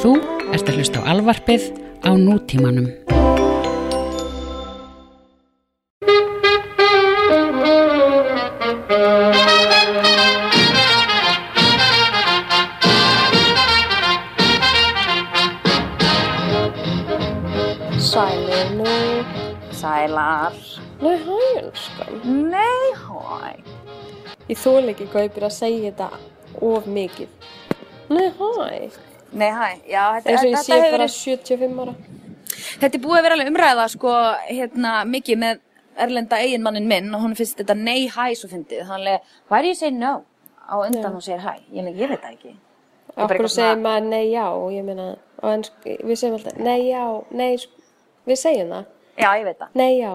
Þú ert að hlusta á alvarpið á nútímanum. Sælir nú. Sælar. Nei, hæ, elskan. Nei, hæ. Ég þól ekki hvað ég byrja að segja þetta of mikið. Nei, hæ. Nei, hæ. Já, þetta, Eins og ég þetta sé hefur bara verið, 75 ára. þetta er búið að vera alveg umræða, sko, hérna, mikið með erlenda eiginmannin minn og hún finnst þetta nei, hæ, svo fyndið. Þannig, why do you say no? Á undan hún segir hæ. Ég, ég veit það ekki. eitthvað segir maður nei, já. og Ég meina, við segjum alltaf nei, já, nei, við segjum það. Já, ég veit það. Nei, já.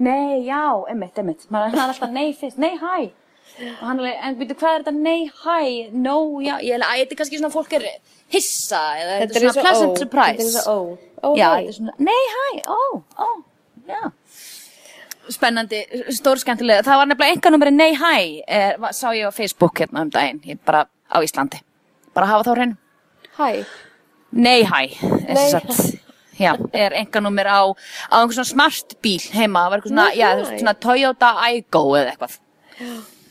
Nei, já, emmitt, emmitt. Maður er alltaf nei fyrst, nei, hæ. Og hann er alveg, en byrju, hvað er þetta nei, hæ, no, já, ég held að þetta er kannski svona fólk er hissa eða þetta, er svona pleasant ó. surprise. Þetta er og ó. Ó, já, hæ. þetta er svona, nei, hæ, ó, ó, já. Spennandi, stórskemmtilega. Það var nefnilega enganúmeri nei, hæ, er, sá ég á Facebook hérna um daginn, ég bara á Íslandi. Bara hafa þá hrein. Hæ. Nei, hæ, er satt. Já, er enganúmer á, á einhver svona smart bíl heima, það var eitthvað svona, já, svona Toyota Aygo eða eitthvað.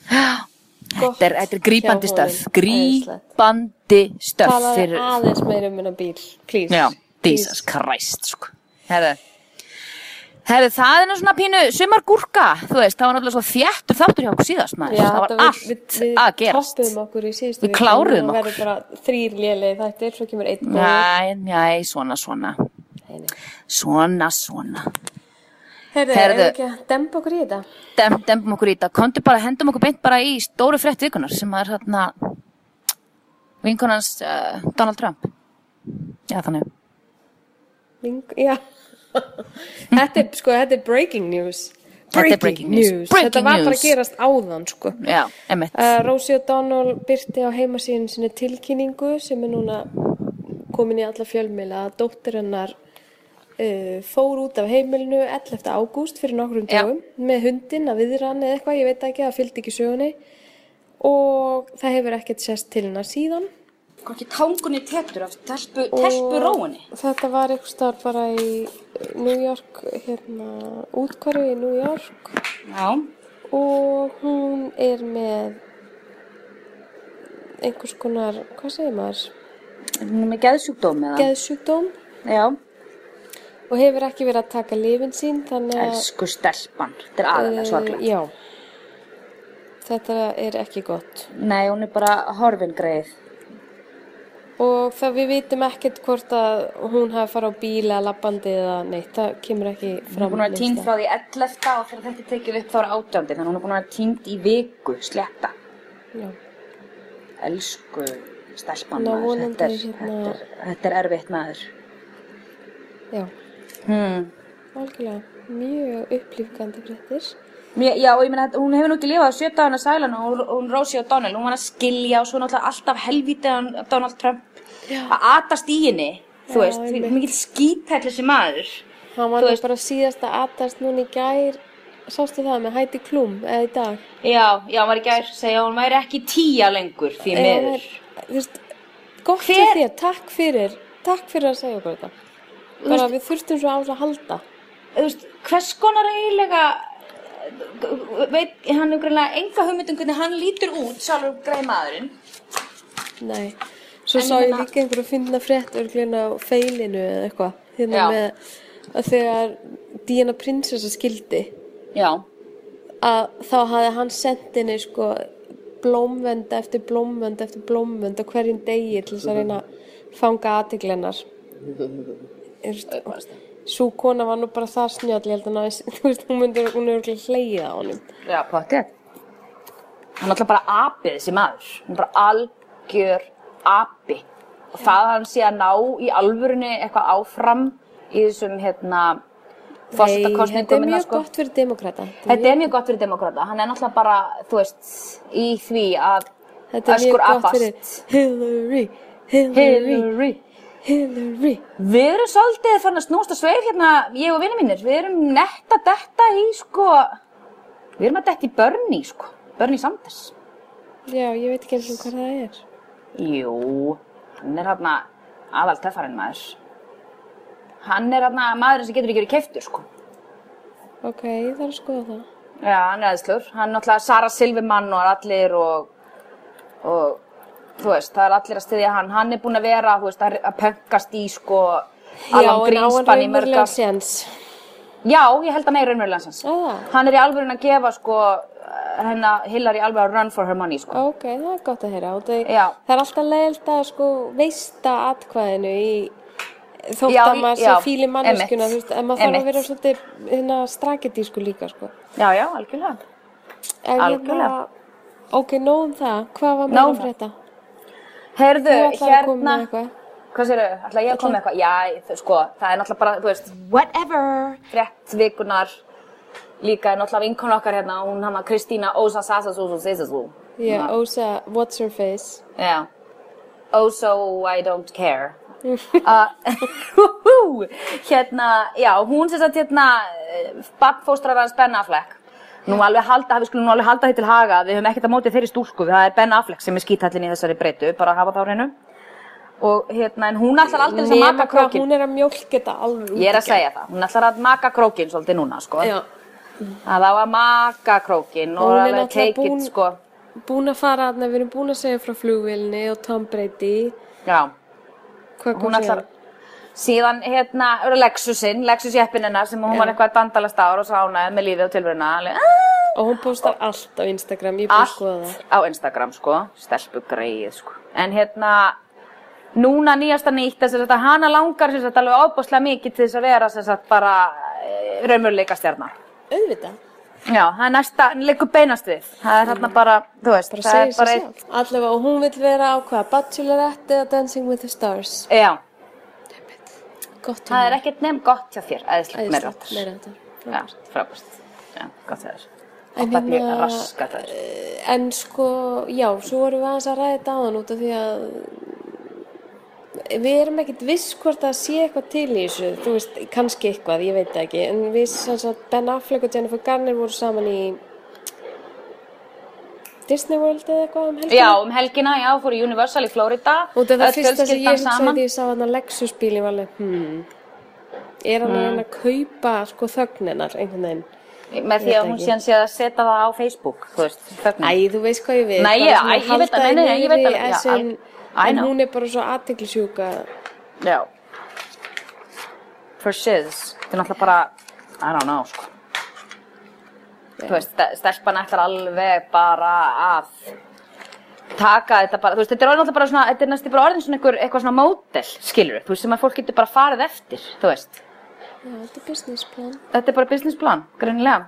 Gott Þetta er, er grípandi stöf, grípandi stöf Talaði fyrir, aðeins meira um hennar bíl, please. já, Please. Jesus Christ, sko. Herðu, herðu, það er svona pínu sumargúrka, þú veist, það var náttúrulega svo þjættur þáttur hjá okkur síðast, maður, Já, það var þetta allt við, við, að við gerast. toppuðum okkur í síðustu Við kláruðum Það okkur. verður bara þrýr lélegi þættir, svo kemur einn góður. Næ, næ, svona, svona, Nei, nei. svona, svona. Heyrðu. Heyrðu. ekki að dempa okkur í þetta? dem, dembum okkur í þetta, komdu bara, hendum okkur beint bara í stóru frétt vikunar sem er hérna vinkonans uh, Donald Trump já þannig Ving, já. þetta er, sko, þetta er breaking news. Þetta er breaking news. Breaking þetta var bara news. að gerast áðan, sko. já, emmitt Uh, Rosie O'Donnell byrti á heimasíðin sinni tilkynningu sem er núna komin í alla fjölmiðla að dóttir hennar uh, fór út af heimilinu 11. ágúst fyrir nokkrum dögum með hundin að viðran eða eitthvað, ég veit ekki, það fylgdi ekki sögunni. Og það hefur ekkert sést til hennar síðan. Hvorki tangunni tetur af telpu, og þetta var eitthvað starf bara í New York hérna, útkvarfi í New York. Já, og hún er með einhvers konar, hvað segir maður, hún er með geðsjúkdóm eða? Geðsjúkdóm. Já, og hefur ekki verið að taka lifin sín þannig að elsku stelpan þetta er aðalega eh, svaklega já þetta er ekki gott nei, hún er bara horfin greið og það við vitum ekkert hvort að hún hafi farið á bíla, labbandi eða neitt, það kemur ekki hún fram er búin að vera staðar. frá því 11. og þegar þetta tekið upp þá er átjándi þannig að hún er búin að vera tínd í viku sletta Já. Elsku stelpan Ná, maður, þetta hérna- þetta, þetta er erfitt maður. já. Algjörlega mjög upplýfgandi fréttir. Já, og ég meina, hún hefur nú ekki lifað á sjö dagana sælan og hún- hún Rosie O'Donnell, hún var að skilja og svo náttúrulega alltaf helvítið hann Donald Trump. Að atast í henni, þú Já, veist, einmitt. mikill skítæll þessi maður. hann var Þú veist- bara síðast að atast núna í gær. Sástu það með Heidi Klum eða í dag? Já, já, hann var ekki að segja að hún væri ekki tíja lengur, því hann miður. er- þú veist, gott Hver- fyrir þér, takk fyrir takk fyrir að segja okkur þetta bara við þurftum svo á þess að halda. Þú veist, hvers konar eiginlega, veit, hann er greinlega enga hugmyndum hvernig hann lítur út, sjálfur greið maðurinn. nei, svo sá ég hérna- líka einhverju að finna frétt örglina á feilinu eða eitthvað. Hérna Já. með að þegar Diana prinsessa skildi Já, að þá hafði hann sendt henni sko blómvend eftir blómvend eftir blómvend á hverjum degi til þess að reyna að fanga aðteglennar svo kona var nú bara það snjöll ég held að ná, þú veist, hún myndi hún er örugglega hlegið á honum Já, pottið. Hann er alltaf bara apið þessi maður. Hann er bara algjör api. Og það að hann sé að ná í alvörunni eitthvað áfram í þessum, hérna, þetta er hérna, mjög sko. gott fyrir demokrata Þetta er mjög gott fyrir demokrata. Hann er náttúrulega bara, þú veist, í því að þetta er mjög gott fyrir Hillary Hillary Hillary. Hillary Við erum svolítið fann að snústa sveif hérna, ég og vinni mínir. Við erum netta detta í, sko, við erum að detta í Bernie, sko. Bernie Sanders. já, ég veit ekki eins og hvað það er Jú, hann er hérna, aðal töffarinn maður. Hann er hérna maðurinn sem getur ekki verið keiftur, sko. Ok, ég þarf að skoða það. Já, hann er aðeinslur. Hann er náttúrulega Sara Silverman og allir og, og þú veist, það er allir að styðja hann. Hann er búinn að vera, þú veist, að, að pönkast í, sko, hann Greenspan í séns. Já, ég held að meira raunverulega hans. Á það? Hann er í alvörun að gefa, sko, hennar Hillary alveg að run for her money, sko. Ok, það er gott að heyra. Það, það er alltaf leiðilt að sko veista atkvæðinu í þótt Já, að maður sé fíli manneskuna, þú veist, en maður þarf að vera svolítið hérna strakedísku líka, sko. Já, já, algjörlega. En Algjörlega. ok, nóg um það. Hvað var um að frétta? Að koma hérna, hvað séru, ætla ég að koma með eitthvað? Já, þau- sko, það er náttúrulega bara, þú veist, whatever, frétt vikunar, líka er náttúrulega vinkon okkar hérna, hún hann Kristína Ósa Sasasúsú Sisasú. Já, Ósa, what's her face? Já. So I don't care. uh, hérna, já, hún sem sagt hérna, babbfóstrar hans Ben Affleck. Nú alveg halda, við skulum nú alveg halda því til haga, við höfum ekkert að móti þeirri stúlku, það er Ben Affleck sem er skítallin í þessari breytu, bara að hafa þá á hreinu. Og hérna, en hún ætlar aldrei þess að maka krókin. hún er að mjólka þetta alveg út Ég er að segja það, hún ætlar að maka krókin svolítið núna, sko. Já, Að það var að maka krókin og hún er alveg take it, sko. búin að fara við erum búin að segja frá flugvilni og Tom Brady. Já. Hún ætlar síðan hérna Lexusinn, Lexus jeppin hennar sem hún var eitthvað dandalast ár og svo ánæði með lífið og tilveruna. Alveg, "Ah." Og hún postar allt á Instagram, allt á Instagram sko. Stelpu greið sko. En hérna núna nýjasta nýtt hana langar sem sagt alveg ábúslega mikið til þess að vera sem sagt bara e, raumurleika stjarnar Auðvitað, já, það er næsta, leikur beinast við. Það er hérna bara, þú veist bara það er bara. Allavega, og hún vil vera á hvað, Bachelorette eða Dancing with the Stars. já, það er ekkert nefn gott hjá þér, æðislegt. Já, frábært. Já, gott það er. Og það er hérna, raska það er. En sko, já, svo vorum við aðeins að ræða þetta áðan út af því að við erum ekkert viss hvort það sé eitthvað til í þessu, þú veist, kannski eitthvað, ég veit ekki, en við sem sagt Ben Affleck og Jennifer Garner voru saman í Disney World eða eitthvað um helgina. Já, um helgina, já, fór í Universal í Florida. Af það Öll fyrsta sem ég hugsaði því ég sá hann að Lexus bíli var alveg, hmm, er hann að reyna að kaupa sko þögninar einhvern veginn? Með því veit að hún síðan sé að setja það á Facebook, þú veist, þögnin. Æ, þú veist hvað ég við. Nei, svona æ, ég veit það, nei, nei, ég veit alveg, já, En know. hún er bara svo aðtiklisjúka. Já. For shiz. Þetta er náttúrulega bara, I don't know, sko. Þú veist, ste- stelpan ætlar alveg bara að taka þetta bara, þú veist, þetta er orðin náttúrulega bara svona, þetta er næstu bara orðin svona einhver, eitthvað svona mótel, skilur þú veist, sem að fólk getur bara farið eftir, þú veist. Já, þetta er business plan. Þetta er bara businessplan, greinilega.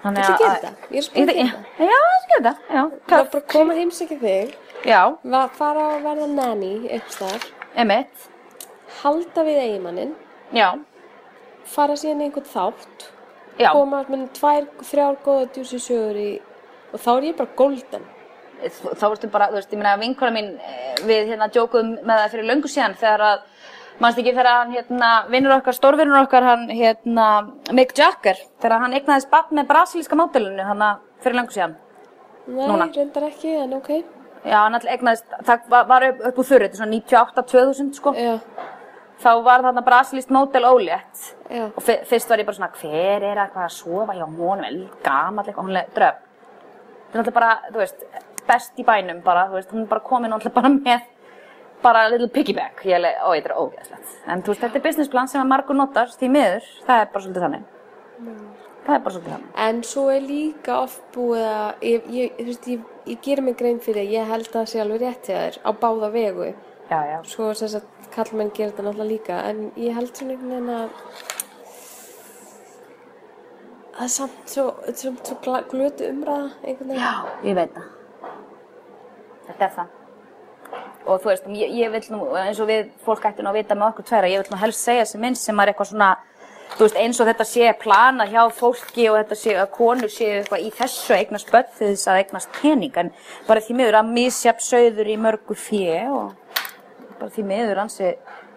Þannig Viltu gera þetta? Ég er spenntur Ég- í Já, já, ég skal þetta, já. Það var bara að koma að heimsækja þig, Já, að fara að verða nanny þar, emitt, halda við eiginmannin, já, fara síðan einhvern þátt, já. koma með tvær, þrjár góða djúsi sögur í, og þá er ég bara golden. þá varstu bara, þú veist, ég meina vinkona mín eh, við hérna djókuðum með það fyrir löngu síðan þegar að, mannst ekki þegar hann hérna, vinnur okkar, stórvinnur okkar hann hérna, Mick Jagger þegar hann eignaðist barn með brasilíska mótelinu hann fyrir löngu síðan Nei, Núna. reyndar ekki, en ok. já, hann alltaf eignaðist, það var, upp úr þurri þetta er svona 98-2000 sko Já, þá var þarna brasilískt mótel ólétt. Já. og fyr- fyrst var ég bara svona hver er að hvað að sofa hjá honum? Vel gamall eitthvað, hún er dröf þetta er alltaf bara, þú veist, best í bænum bara, þú veist, hún er bara komin og alltaf bara með bara little piggyback ég er er ógeðslegt. En þú veist, þetta er businessplan sem að margur notar því miður, það er bara svolítið þannig. Það er bara svolítið þannig. En svo er líka oft búið að, ég, ég, þú veist, ég, ég gerir mig grein fyrir, að ég held að það sé alveg rétt já, já, Svo sem sagt, kallmenn gerir þetta náttúrulega líka, en ég held svona einhvern veginn að það er samt svo, svo gla- glötu umræða einhvern veginn. já, ég veit það. Þetta er það. Og þú veist, ég, ég vil nú eins og við, fólk ætti nú að vita með okkur tværa ég vil nú helst segja sem minnst sem er eitthvað svona þú veist, eins og þetta sé planað hjá fólki og þetta sé að konur séu eitthvað í þessu að eignast börn til þess að eignast pening en bara því miður að misjafn söður í mörgu fjö og bara því miður ansi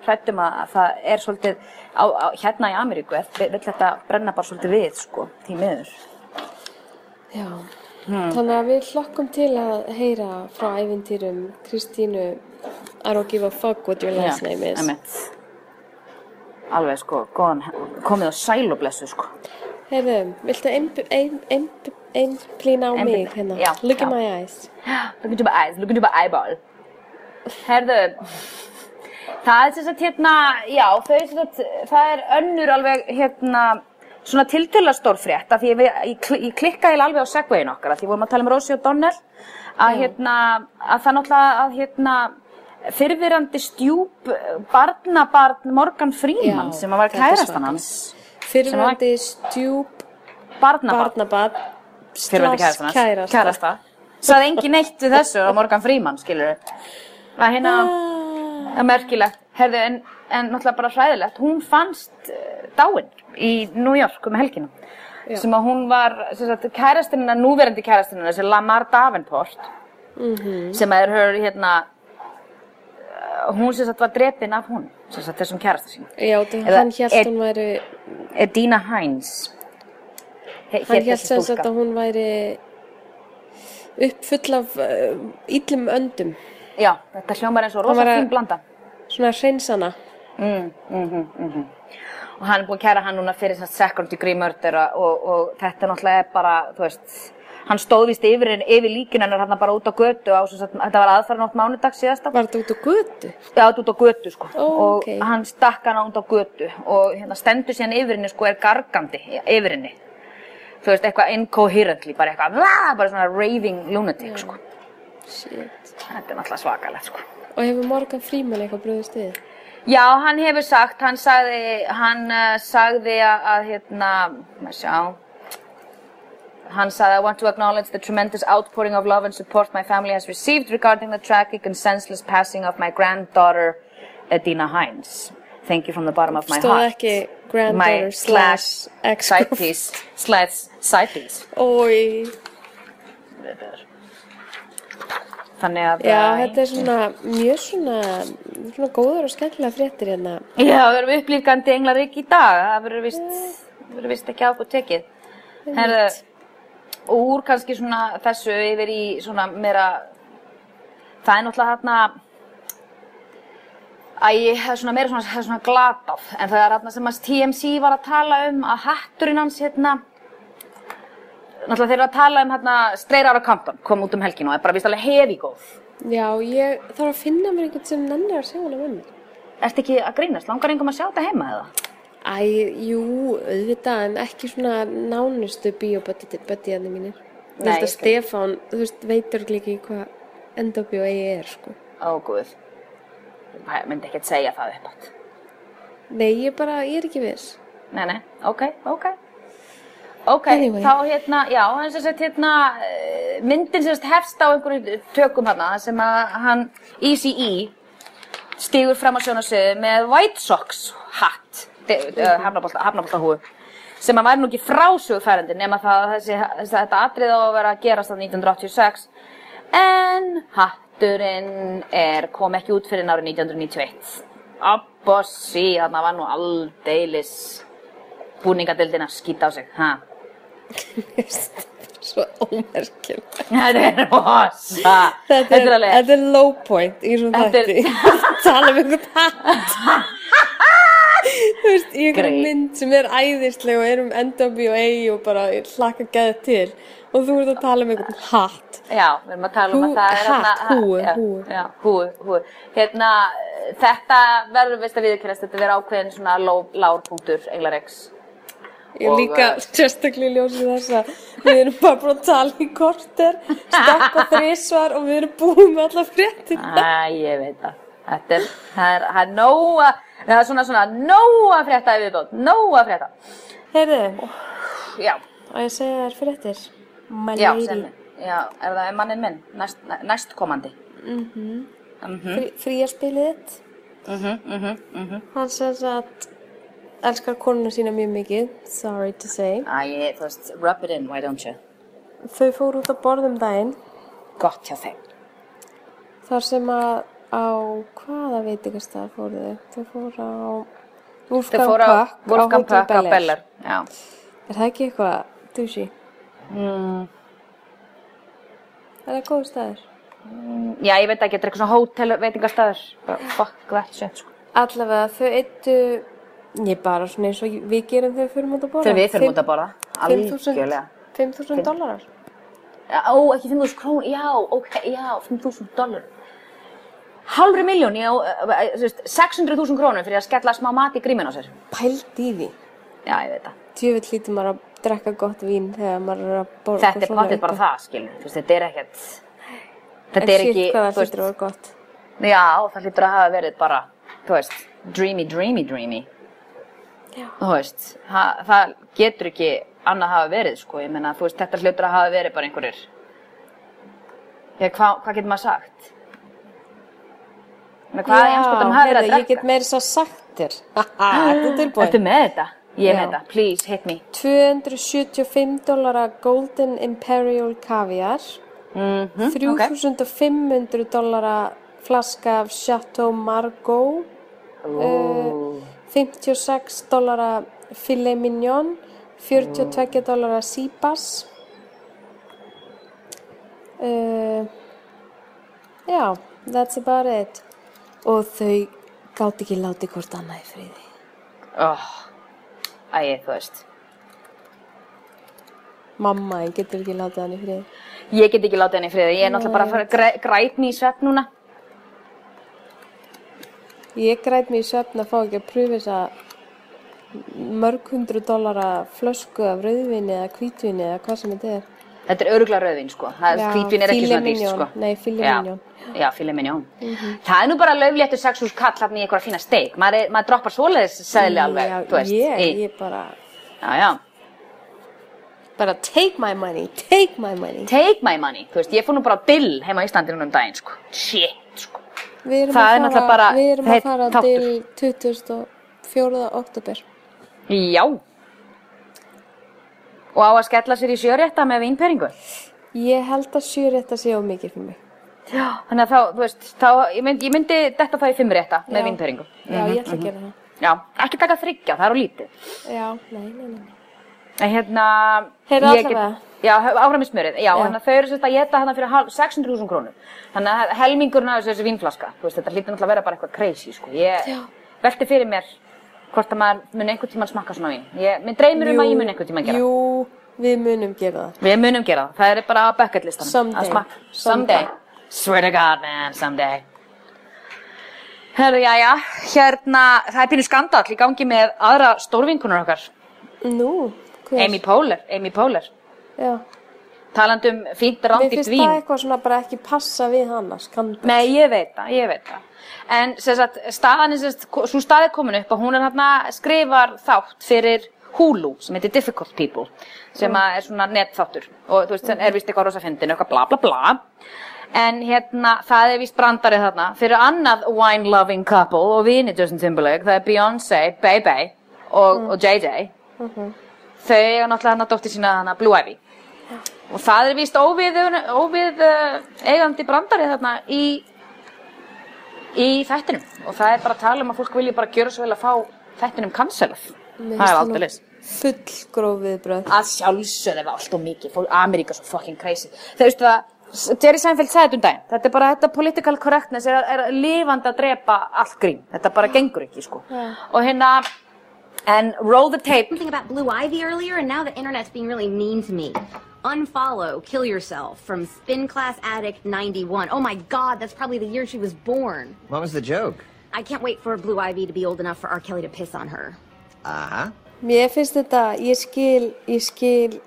hrættum að að það er svolítið á, á, hérna í Ameríku vill þetta brenna bara svolítið við sko, því miður Já. Þannig að við hlokkum til að heyra frá æfintýrum Kristínu I don't give a fuck what your last Já, name is. einmitt. Alveg sko, góðan, komið á sæl og blessu sko. Heyrðu, viltu ein- ein- ein- einblína á mig hérna? já, Look in já. my eyes. Look into my eyes, look into my eyeball. Herðu, það er sem sagt hérna, já, þau sem sagt, það er önnur alveg hérna, svona tiltöla stór frétt, af því ég, ég, ég klikkaði alveg á segwayin okkar, af því við vorum að tala um Rosie O'Donnell, að hérna, að það náttúrulega, að hérna, fyrfirandi stjúp barnabarn Morgan Freeman Já, sem að var kærastan hans. Fyrrverandi stjúp barnabarn, kærastan hans. kærasta. kærasta. Sagði engin neitt við þessu á Morgan Freeman skilur að hérna Ah. Er merkilegt, herðu, en, en náttúrulega bara hræðilegt, hún fannst uh, dáin í New York um helgina Já. sem að hún var, kærastinina, núverandi kærastinina, þessi Lamar Davenport Mhm. sem að er hör, hérna, uh, hún sem sagt var drepin af hún, sem sagt þessum kærasta sín. Já, hann er- hún væri Er Dina Hines. He, hann þessi sem sagt að hún væri uppfull af uh, íllum öndum Já, þetta hljómar eins og Hann rosa að- fín blanda. svona hreinsana Mm, mm -hmm, Og hann er búinn að kæra hann núna fyrir svona second degree murder og, og þetta náttúrulega er bara, þú veist, hann stóð vist yfir, yfir líkinu hennar hann bara út á götu á, svo, þetta var aðfæranótt mánudags síðasta. var þetta út á götu Já, þetta út á götu sko Ó, og ókei. hann stakk hana út á götu og hérna stendur síðan yfir henni sko er gargandi yfir henni. Þú veist, eitthvað incoherently, bara eitthvað, bara svona raving lunatic sko. Shit. Þetta er náttúrulega svakalegt sko. og hefur Morgan Freeman eitthvað bröðist við Já, hann hefur sagt, hann sagði, hann uh, sagði að, að hérna, maður sjá, hann sagði, I want to acknowledge the tremendous outpouring of love and support my family has received regarding the tragic and senseless passing of my granddaughter, Edina Hines. Thank you from the bottom of my stóð heart. ekki granddaughter my slash side ex piece, slash side piece. Ói, Þannig að, já, uh, þetta er svona mjög svona, svona góður og skemmtilega fréttir hérna. Já, við erum upplýfgandi englarík í dag, það verður vist, verður vist ekki ákvæð tekið. Herðu, og úr kannski svona þessu yfir í svona meira, það er náttúrulega þarna, æ, það er svona meira svona, svona glatað, en það er þarna sem að TMC var að tala um að hatturinn hans hérna, náttúrulega þeir eru að tala um hérna Straight Outta Compton, kom út um helginu og er bara vist alveg hefi góð. Já, ég þarf að finna mér einhvern sem nennir að sjá hana með mér. Ertu ekki að grínast, langar einhverjum að sjá þetta heima eða? Æ, jú, auðvitað, en ekki svona nánustu bíoböttiðarnir mínir. Nei, ég skil. Stefán, þú veist, veitur ekki hvað NWA er, sko. Ó, guð. Ég myndi ekki að segja það upp átt. Nei, ég bara, ég er ekki viss. Nei, nei, ok, ok. Ok, Anyway. þá hérna, já, hann sem sagt hérna, eh, myndin sem sagt hefst á einhverju tökum hana, sem að hann, Easy E, stígur fram á sjónasviði með White Sox hatt, uh, hafnabolta húu, sem að væri nú ekki frásugfærandi nema það að þessi, þetta atrið á að vera að gerast á 1986, en hatturinn er, kom ekki út fyrir árið 1991. Abbossi, þarna var nú aldeilis búningadildina skýta á sig, ha? Svo ómerkjum. Þetta er rosa. Þetta er, þetta er low point í svona Þetta þætti. Tala um einhvern hatt. Þú veist, í einhverjum mynd sem er æðisleg og er um NWA og bara hlaka geða til. Og þú ert að tala um einhvern hatt. Já, við erum að tala um að það er hatt, þarna- húfu, já, húu, húu. Hérna, þetta verður vist að viðkynast, þetta verður ákveðin svona lárpunktur Englaregs. Ég Og, líka sérstaklega ljósið þess að við erum bara búin að tala í korter, stakka þrísvar og við erum búin með alla fréttina. Æ, ég veit það. Þetta er, það er, það er nóga, það er svona svona nóga frétta yfir bótt, nóga frétta. Heyrðu, Já, að ég segja þér fréttir. Lady. sem, já, er það mannin minn, næst, næstkomandi. Frí, fríaspilið þitt. Mhm, mhm, mhm. Hann says að elskar konuna sína mjög mikið, sorry to say. Æ, þú veist, rub it in, why don't you? Þau fóru út að borðum daginn, Gott hjá þeim. þar sem að á hvaða veitingastað fóru þau? Þau fóru á Wolfgang Puck á Hotel Puck á Bel Air. Beller. Já. Er það ekki eitthvað douchey? Mm, Er það góð staður? Já, ég veit ekki, þetta er eitthvað svona hótel veitingastæður. Bara Fuck that shit, sko. Allavega þau eittu, ég bara svona eins og við gerum þegar við fyrir út að borða. Þegar við fyrir út að borða. 5.000 Algjörlega. 5.000 dólarar. Ó, ekki 5.000 krónur, já, ok, já, 5.000 dólar. Halvri miljón, já, eh, þú veist, 600.000 krónur fyrir að skella smá mat í grímin á sér. Pælt í því. Já, ég veit það. Tjöfitt lítur maður að drekka gott vín þegar maður er að borða Þetta er potið bara það, veist, þetta er ekkert, þetta er ekki, þú veist, já, það hlýtur að hafa verið bara, þú veist, dreamy, dreamy, dreamy. Veist, það, það getur ekki annað hafa verið, sko. Ég meina, þú veist, þetta hlýtur að hafa verið bara einhverjir. Hvað, hvað getur maður sagt? Menna, hvað í anskotanum hafa verið að drekka? ég get meira svo sagt þér. Haha, Þetta er. Ertu með þetta? Ég er með þetta. Please, hit me. 275 dólara Golden Imperial Caviar. Mm -hmm. 3500 dólara flaska af Chateau Margaux. Uh, 56 dólara filet mignon. 42 dólara sípas. Uh, já, that's about it. Og þau gátt ekki láti hvort annað í friði. Oh. Æ, þú veist. Mamma en getur ekki látið hann í friði. Ég get ekki látið henni í friði. Ég er náttúrulega bara að fara að græ, græt mig í svepp núna. Ég græt mér í svefn að fá ekki að pröfa þessa mörg hundru dólara flösku af rauðvinni eða hvítvinni eða hvað sem þetta er. Þetta er öruglega rauðvin, sko. Já, er ekki svona mignon. sko. Nei, filet Já. Já, filet mignon. Það er nú bara löfléttur 6 hús kall hann í einhverja fína steik. Maður, maður droppar svoleiðis segli alveg, Já, þú veist. ég, í, ég bara, Já, já. bara take my money, take my money. Take my money. Þú veist, ég fór nú bara á dill heima í Íslandi núna um daginn, sko. Shit. Við erum Það að er fara, bara við erum að fara til 24. oktober. Já. Og á að skella sér í sjörétta með vínperingu. Ég held að sjörétta sé of mikið fyrir mig. Já. Þannig að þá, þú veist, þá, ég myndi, ég myndi detta það í fimmrétta með Já. vínperingu. Já, ég ætla að gera það. Já, ekki taka þryggja, það er á lítið. Já, nei, nei, nei. En hérna... Heyrðu ég allavega. Já, áfram í smjörið. Já, þannig að þau eru sérst að geta hérna fyrir hálf- 600.000 krónur. Þannig að helmingurinn af þessu- vínflaska, þú veist, þetta hlýtur náttúrulega að vera bara eitthvað crazy, sko. Ég Já. velti fyrir mér hvort að maður mun einhvern tímann smakka svona vín. Ég, mér dreymir um að ég mun einhvern tímann gera. Jú, við munum gera það. Við munum gera það. Það er bara á bucket listanum. Someday. Að smakka. Someday. Swear to God, man, someday. Herru, já, já, hérna, það er pínu skandall í gangi með aðra stórvinkunar okkar. Nú, hver? Amy Poehler, Amy Poehler. Já. Talandi um fínt Mér rándýrt finnst vín. það eitthvað svona bara ekki passa við skandal. Nei, ég veit það, ég veit það. En sem sagt, staðan er sem sagt, svo staðið komin upp og hún er hérna skrifar þátt fyrir Hulu sem heitir Difficult People sem að er svona netþáttur og þú veist, er vist eitthvað rosa fyndin, eitthvað bla bla bla. En hérna, það er vist brandarið þarna fyrir annað wine-loving couple og vini Justin Timberlake, það er Beyoncé, Bebe og, og JJ. Þau eiga náttúrulega hann að dóttir sína hana Blue Ivy. Og það er vist óvið, óvið uh, eigandi brandarið þarna í, í þættinum. Og það er bara að tala um að fólk vilja bara gjöra svo vel að fá þættinum cancelað. Það er aldrei leys. Full gróf viðbröð. Að sjálfsögðu var allt og mikið. Fólk, Ameríka svo fucking crazy. Þeir veistu það, Jerry Seinfeld sagði þetta um daginn. Þetta er bara, þetta political correctness er, er lifandi að drepa allt grín. Þetta bara gengur ekki, sko. Og hérna, en roll the tape. something about Blue Ivy earlier, and now the internet's being really mean to me. Unfollow, kill yourself from Spin Class Addict 91. Oh my god, that's probably the year she was born. What was the joke? I can't wait for Blue Ivy to be old enough for R. Kelly to piss on her. Uh-huh. Mér finnst þetta, ég skil, ég skil,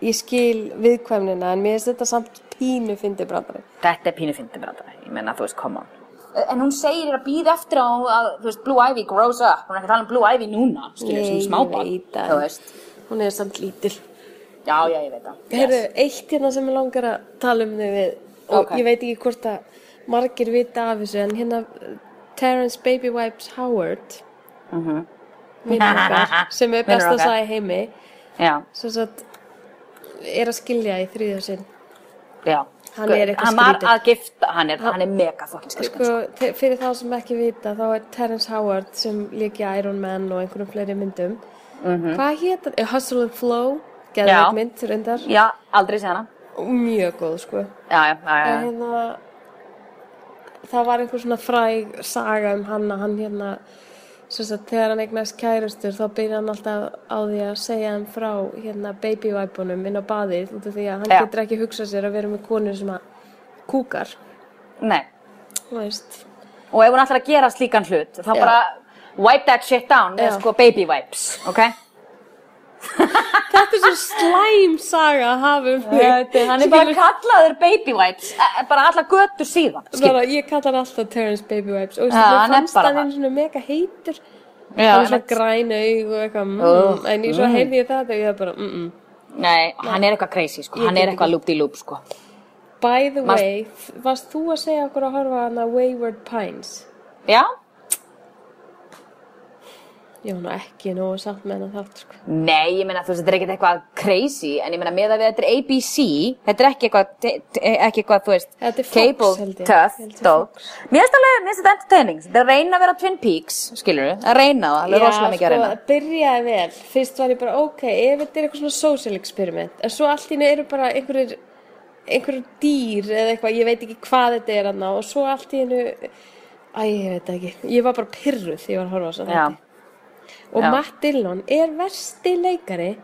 ég skil viðkvæmnina en mér finnst þetta samt pínu fyndi brandari. Þetta er pínu fyndi brandari, ég menna, þú veist, come on. En hún segir að býða eftir að, að, þú veist, Blue Ivy grows up. Hún er ekki að tala um Blue Ivy núna, skilur, Nei, sem ég smábarn. veit að- Þú veist. Hún er samt lítil. Já, já, ég veit það. Heyrðu, eitt hérna sem ég langar að tala um þau við og Ok. ég veit ekki hvort að margir vita af þessu en hérna uh, Terrence Baby Wipes Howard mm okkar sem er Mhm. Best að sagði heimi Já, sem sagt er að skilja í þriðja sinn já. Hann er eitthvað Hann var að gifta, hann er, hann er mega fucking skrítinn. sko, te- fyrir þá sem ekki vita þá er Terrence Howard sem líki Iron Man og einhverjum fleiri myndum hvað hétt hann? Hustle and Flow Geðveik mynd reyndar Já, aldrei sé hana. mjög góð sko Já, já, já, já. hérna það var einhver svona fræg saga um hann að hann hérna sem sagt, þegar hann eignast kærustur þá byrja hann alltaf á því að segja hann frá hérna babyvæpunum inn á baðið út af því að hann Já. getur ekki hugsað sér að vera með konur sem að kúkar Nei. þú veist Og ef ætlar að gera slíkan hlut, þá Já. bara wipe that shit down Já. sko baby wipes, ok? Þetta er svo slæm saga að hafa um mig hann er bara kallaður baby wipes, eh, bara alla götur síðan. Bara, ég kalla hann alltaf Terrence Baby Wipes og Já, hann er fannst bara hann það. einu svona mega heitur Já, hann er svona einmitt. græn aug og eitthvað mm, Ugh, en ég svo mm. heyrði ég það og ég var bara mm -mm. Nei, hann er eitthvað crazy, sko, hann er eitthvað loop-de-loop, sko. By the way, varst þú að segja okkur að horfa á hana Wayward Pines? Já? Ég nú ekki nógu sátt með hana þátt sko. Nei, ég meina, þú veist, þetta er ekkert eitthvað crazy, en ég meina, með að við þetta er ABC, þetta er ekki eitthvað, te- ekki eitthvað, þú veist, cable, tough. Fox. Mér finnst alveg, mér finnst þetta entertaining, þetta er að reyna að vera Twin Peaks, skilur að reyna það, alveg rosalega mikið að reyna. sko, byrjaði vel Fyrst var ég bara, ok, ef þetta er eitthvað svona social experiment En svo allt í henni eru bara einhverjir einhverjir dýr eða eitthvað, ég veit ekki hvað þetta er hana og svo allt í hennu Æ, ég veit ekki, ég var bara pyrruð þegar ég var að horfa á þess Já. Og Já. Matt Dillon er versti leikari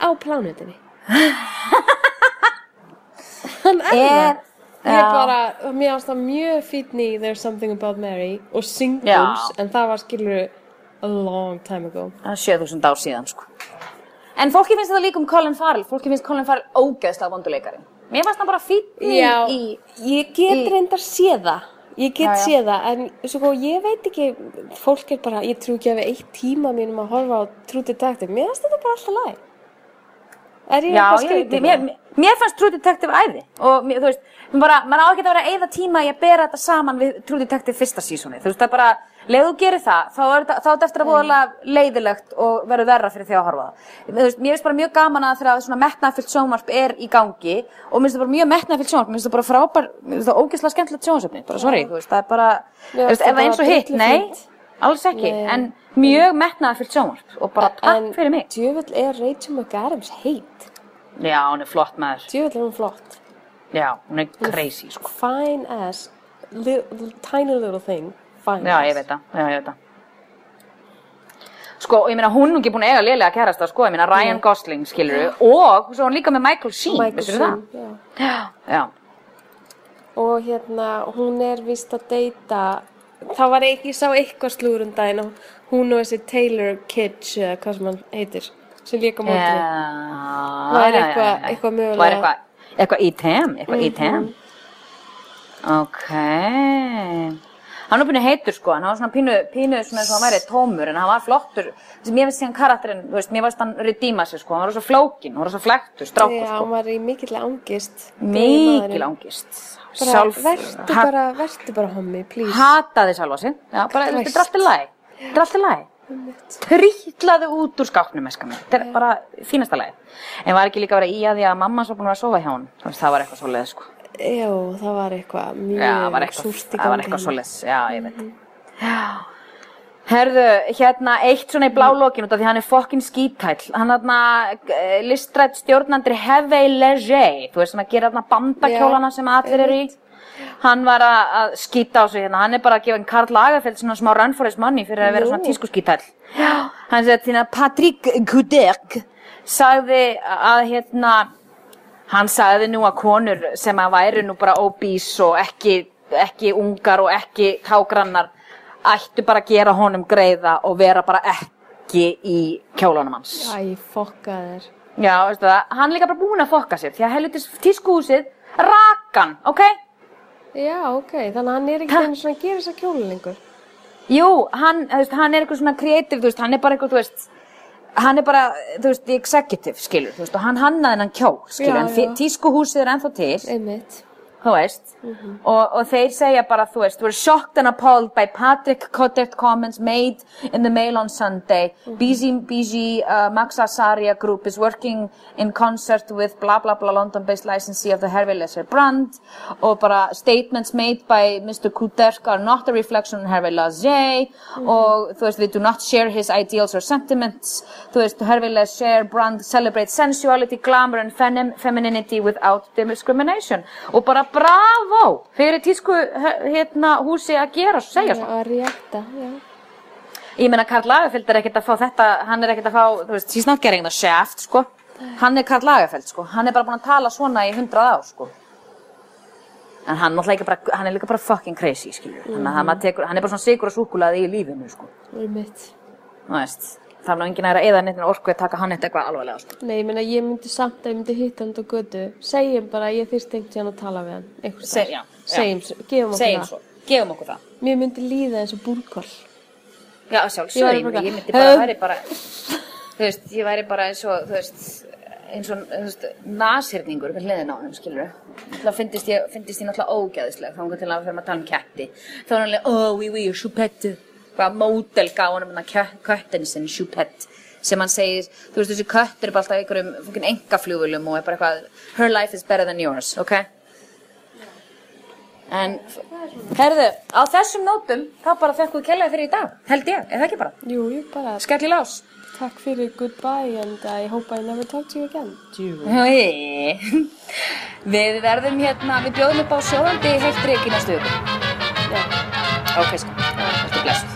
á plánutinni. Hann er, það. Ég bara, mér ást það mjög fítn í There's Something About Mary og Singles, Já. en það var skilur a long time ago. Það er 7000 ár síðan, sko. En fólki finnst þetta líka um Colin Farrell, fólki finnst Colin Farrell ógeðslega vonduleikari. Mér fannst hann bara fínn í, Já, í, ég get reyndar séð það. Ég get séð það, en svo ég veit ekki, fólk er bara, ég trú ekki að við eitt tíma mínum að horfa á True Detective. Mér finnst þetta bara alltaf læg. Er ég eitthvað ég, skrítið? mér, mér, fannst True Detective æði og mér, þú veist, bara, maður á ekki að vera að eyða tíma í að bera þetta saman við True Detective fyrsta sísóni, þú veist, það er bara leið þú gerir það, þá er þetta, eftir að búðalega leiðilegt og verður verra fyrir því að horfa það. Veist, mér finnst bara mjög gaman að þegar svona metnaðfyllt sjónvarp er í gangi og mér finnst það bara mjög metnaðfyllt sjónvarp, mér finnst það bara frábær, mér finnst það ógeðslega skemmtilegt sjónvarsöfni, bara sorry, þú veist, það er bara, þú veist, ef það eins og hitt, nei, alls ekki, Nei. en mjög metnaðfyllt sjónvarp og bara takk fyrir mig. djöfull er Rachel McAdams heit. Já, hún er flott maður. Djöfull er hún flott. Já, hún er crazy, sko. Fine as, li, tiny little thing. Fine Já, ég veit það, já, ég veit það. Sko, og ég meina, hún er ekki búin að eiga lélega kærasta, sko, ég meina, Ryan Gosling, skilur og svo er hún líka með Michael Sheen, Michael veistu Sheen, það? já. Já, Og hérna, hún er vist að deyta, það var ekki, ég sá eitthvað slúður um daginn og hún og þessi Taylor Kitsch, eða hvað sem hann heitir, sem líka mótri. já, Væri já, eitthvað- eitthvað mögulega-. Væri eitthvað, eitthvað í tem, eitthvað í tem. Ok. Hann var pínu heitur, sko, hann var svona pínu, pínu svona eins og hann væri tómur, en hann var flottur. Mér finnst síðan karakterinn, þú veist, mér finnst hann redeema sig, sko, hann var svo flókin, hann var svo flektur, strákur, Já, sko. hann var í mikill angist. Mikil ángist. Sjálf, vertu ha- bara, vertu bara hommi, please. hataði sjálfa sig. Já, bara, þetta er allt í lagi. Þetta er allt í lagi. Trýtlaði út úr mér. Þetta er bara fínasta lagi. En var ekki líka að vera í að því að mamma svo búin að sofa hjá veist, Það var eitthvað svoleiðis, sko. Jú, það var eitthvað mjög Já, súrt í það var gangi eitthvað hérna. svoleiðis. Já, ég veit. Já. Herðu, hérna, eitt svona í blálókin út af því hann er fokkin skítæll. Hann hérna, eh, listrætt stjórnandri Heavey Leger, þú veist sem að gera hérna bandakjólana Já, sem allir eru í. Hann var að, að skýta á sig hérna, hann er bara að gefa en Karl Lagerfeld svona smá run for his money fyrir að vera Nú. svona tísku skítæll. Já. Hann segi hérna, Patrick Kuderk sagði að hérna, hann sagði nú að konur sem að væri nú bara obese og ekki, ekki ungar og ekki tágrannar ættu bara að gera honum greiða og vera bara ekki í kjólunum hans. Æ, fokka þér. Já, veistu það, hann er líka bara búinn að fokka sér því að helvitis tískuhúsið rakan, ok? Já, ok, þannig að hann er ekki einu svona að gera þess að kjóla lengur. Jú, hann, þú veist, hann er eitthvað svona kreatív, þú veist, hann er bara eitthvað, þú veist, hann er bara, þú veist, executive, skilur, þú veist, og hann hannaði hennan kjól, skilur, Já, en tískuhúsið er ennþá til, Einmitt. Þú veist, og, og þeir segja bara, þú veist, we're shocked and appalled by Patrick Kodet comments made in the mail on Sunday. BG, BG uh, Max Azaria Group is working in concert with blah blah blah London-based licensee of the Hervé Lesser brand og bara statements made by Mr. Kuderk are not a reflection on Hervé Lesser og þú veist, they do not share his ideals or sentiments. Þú veist, Hervé Lesser brand celebrates sensuality, glamour and fem femininity without discrimination og bara bravo fyrir tísku hérna húsi að gera og segja svona. Að rétta, já. Ég meina Karl Lagerfeld er ekkert að fá þetta, hann er ekkert að fá, þú veist, he's not getting the shaft, sko. Hann er Karl Lagerfeld, sko. Hann er bara búin að tala svona í hundrað ár, sko. En hann, bara, hann er líka bara fucking crazy, skilju. Þannig að hann, tekur, hann er bara svona sigur og súkulaði í lífinu, sko. Það er mitt. Þú veist, það er nú enginn að eða neitt orku að taka hann eitt eitthvað alvarlega, sko. Nei, ég meina, ég myndi samt að ég myndi hitta hann á götu. Segjum bara að ég þyrst einhvern tíðan að tala við hann. einhvers Se- já, já. Segjum, gefum okkur Segjum það. gefum okkur það. Mér myndi líða eins og búrkól. Já, sjálfsög, ég, ég myndi bara, Höf- væri bara, þú veist, ég væri bara eins og, þú veist, eins og, þú veist, nasirningur við hliðin á þeim, skilur Það finnist ég, finnist ég náttúrulega ógæðisleg, þá til að við fyrir að tala um hann alveg, oui, oui, choupette, hvað mótel gaf honum hann að köttin sinn, choupette, sem hann segir, þú veist, þessi köttur er bara alltaf einhverjum fokkin engafljúvulum og er bara eitthvað, her life is better than yours, ok? En, herðu, á þessum nótum, þá bara þekkum við kellaði fyrir í dag, held ég, er það ekki bara? Jú, ég bara, Skell í lás. takk fyrir goodbye and I hope I never talk to you again. Jú. Við verðum hérna, við bjóðum upp á sjóðandi heilt reik í næstu viku. Já. Ok, sko. Þetta er blessið.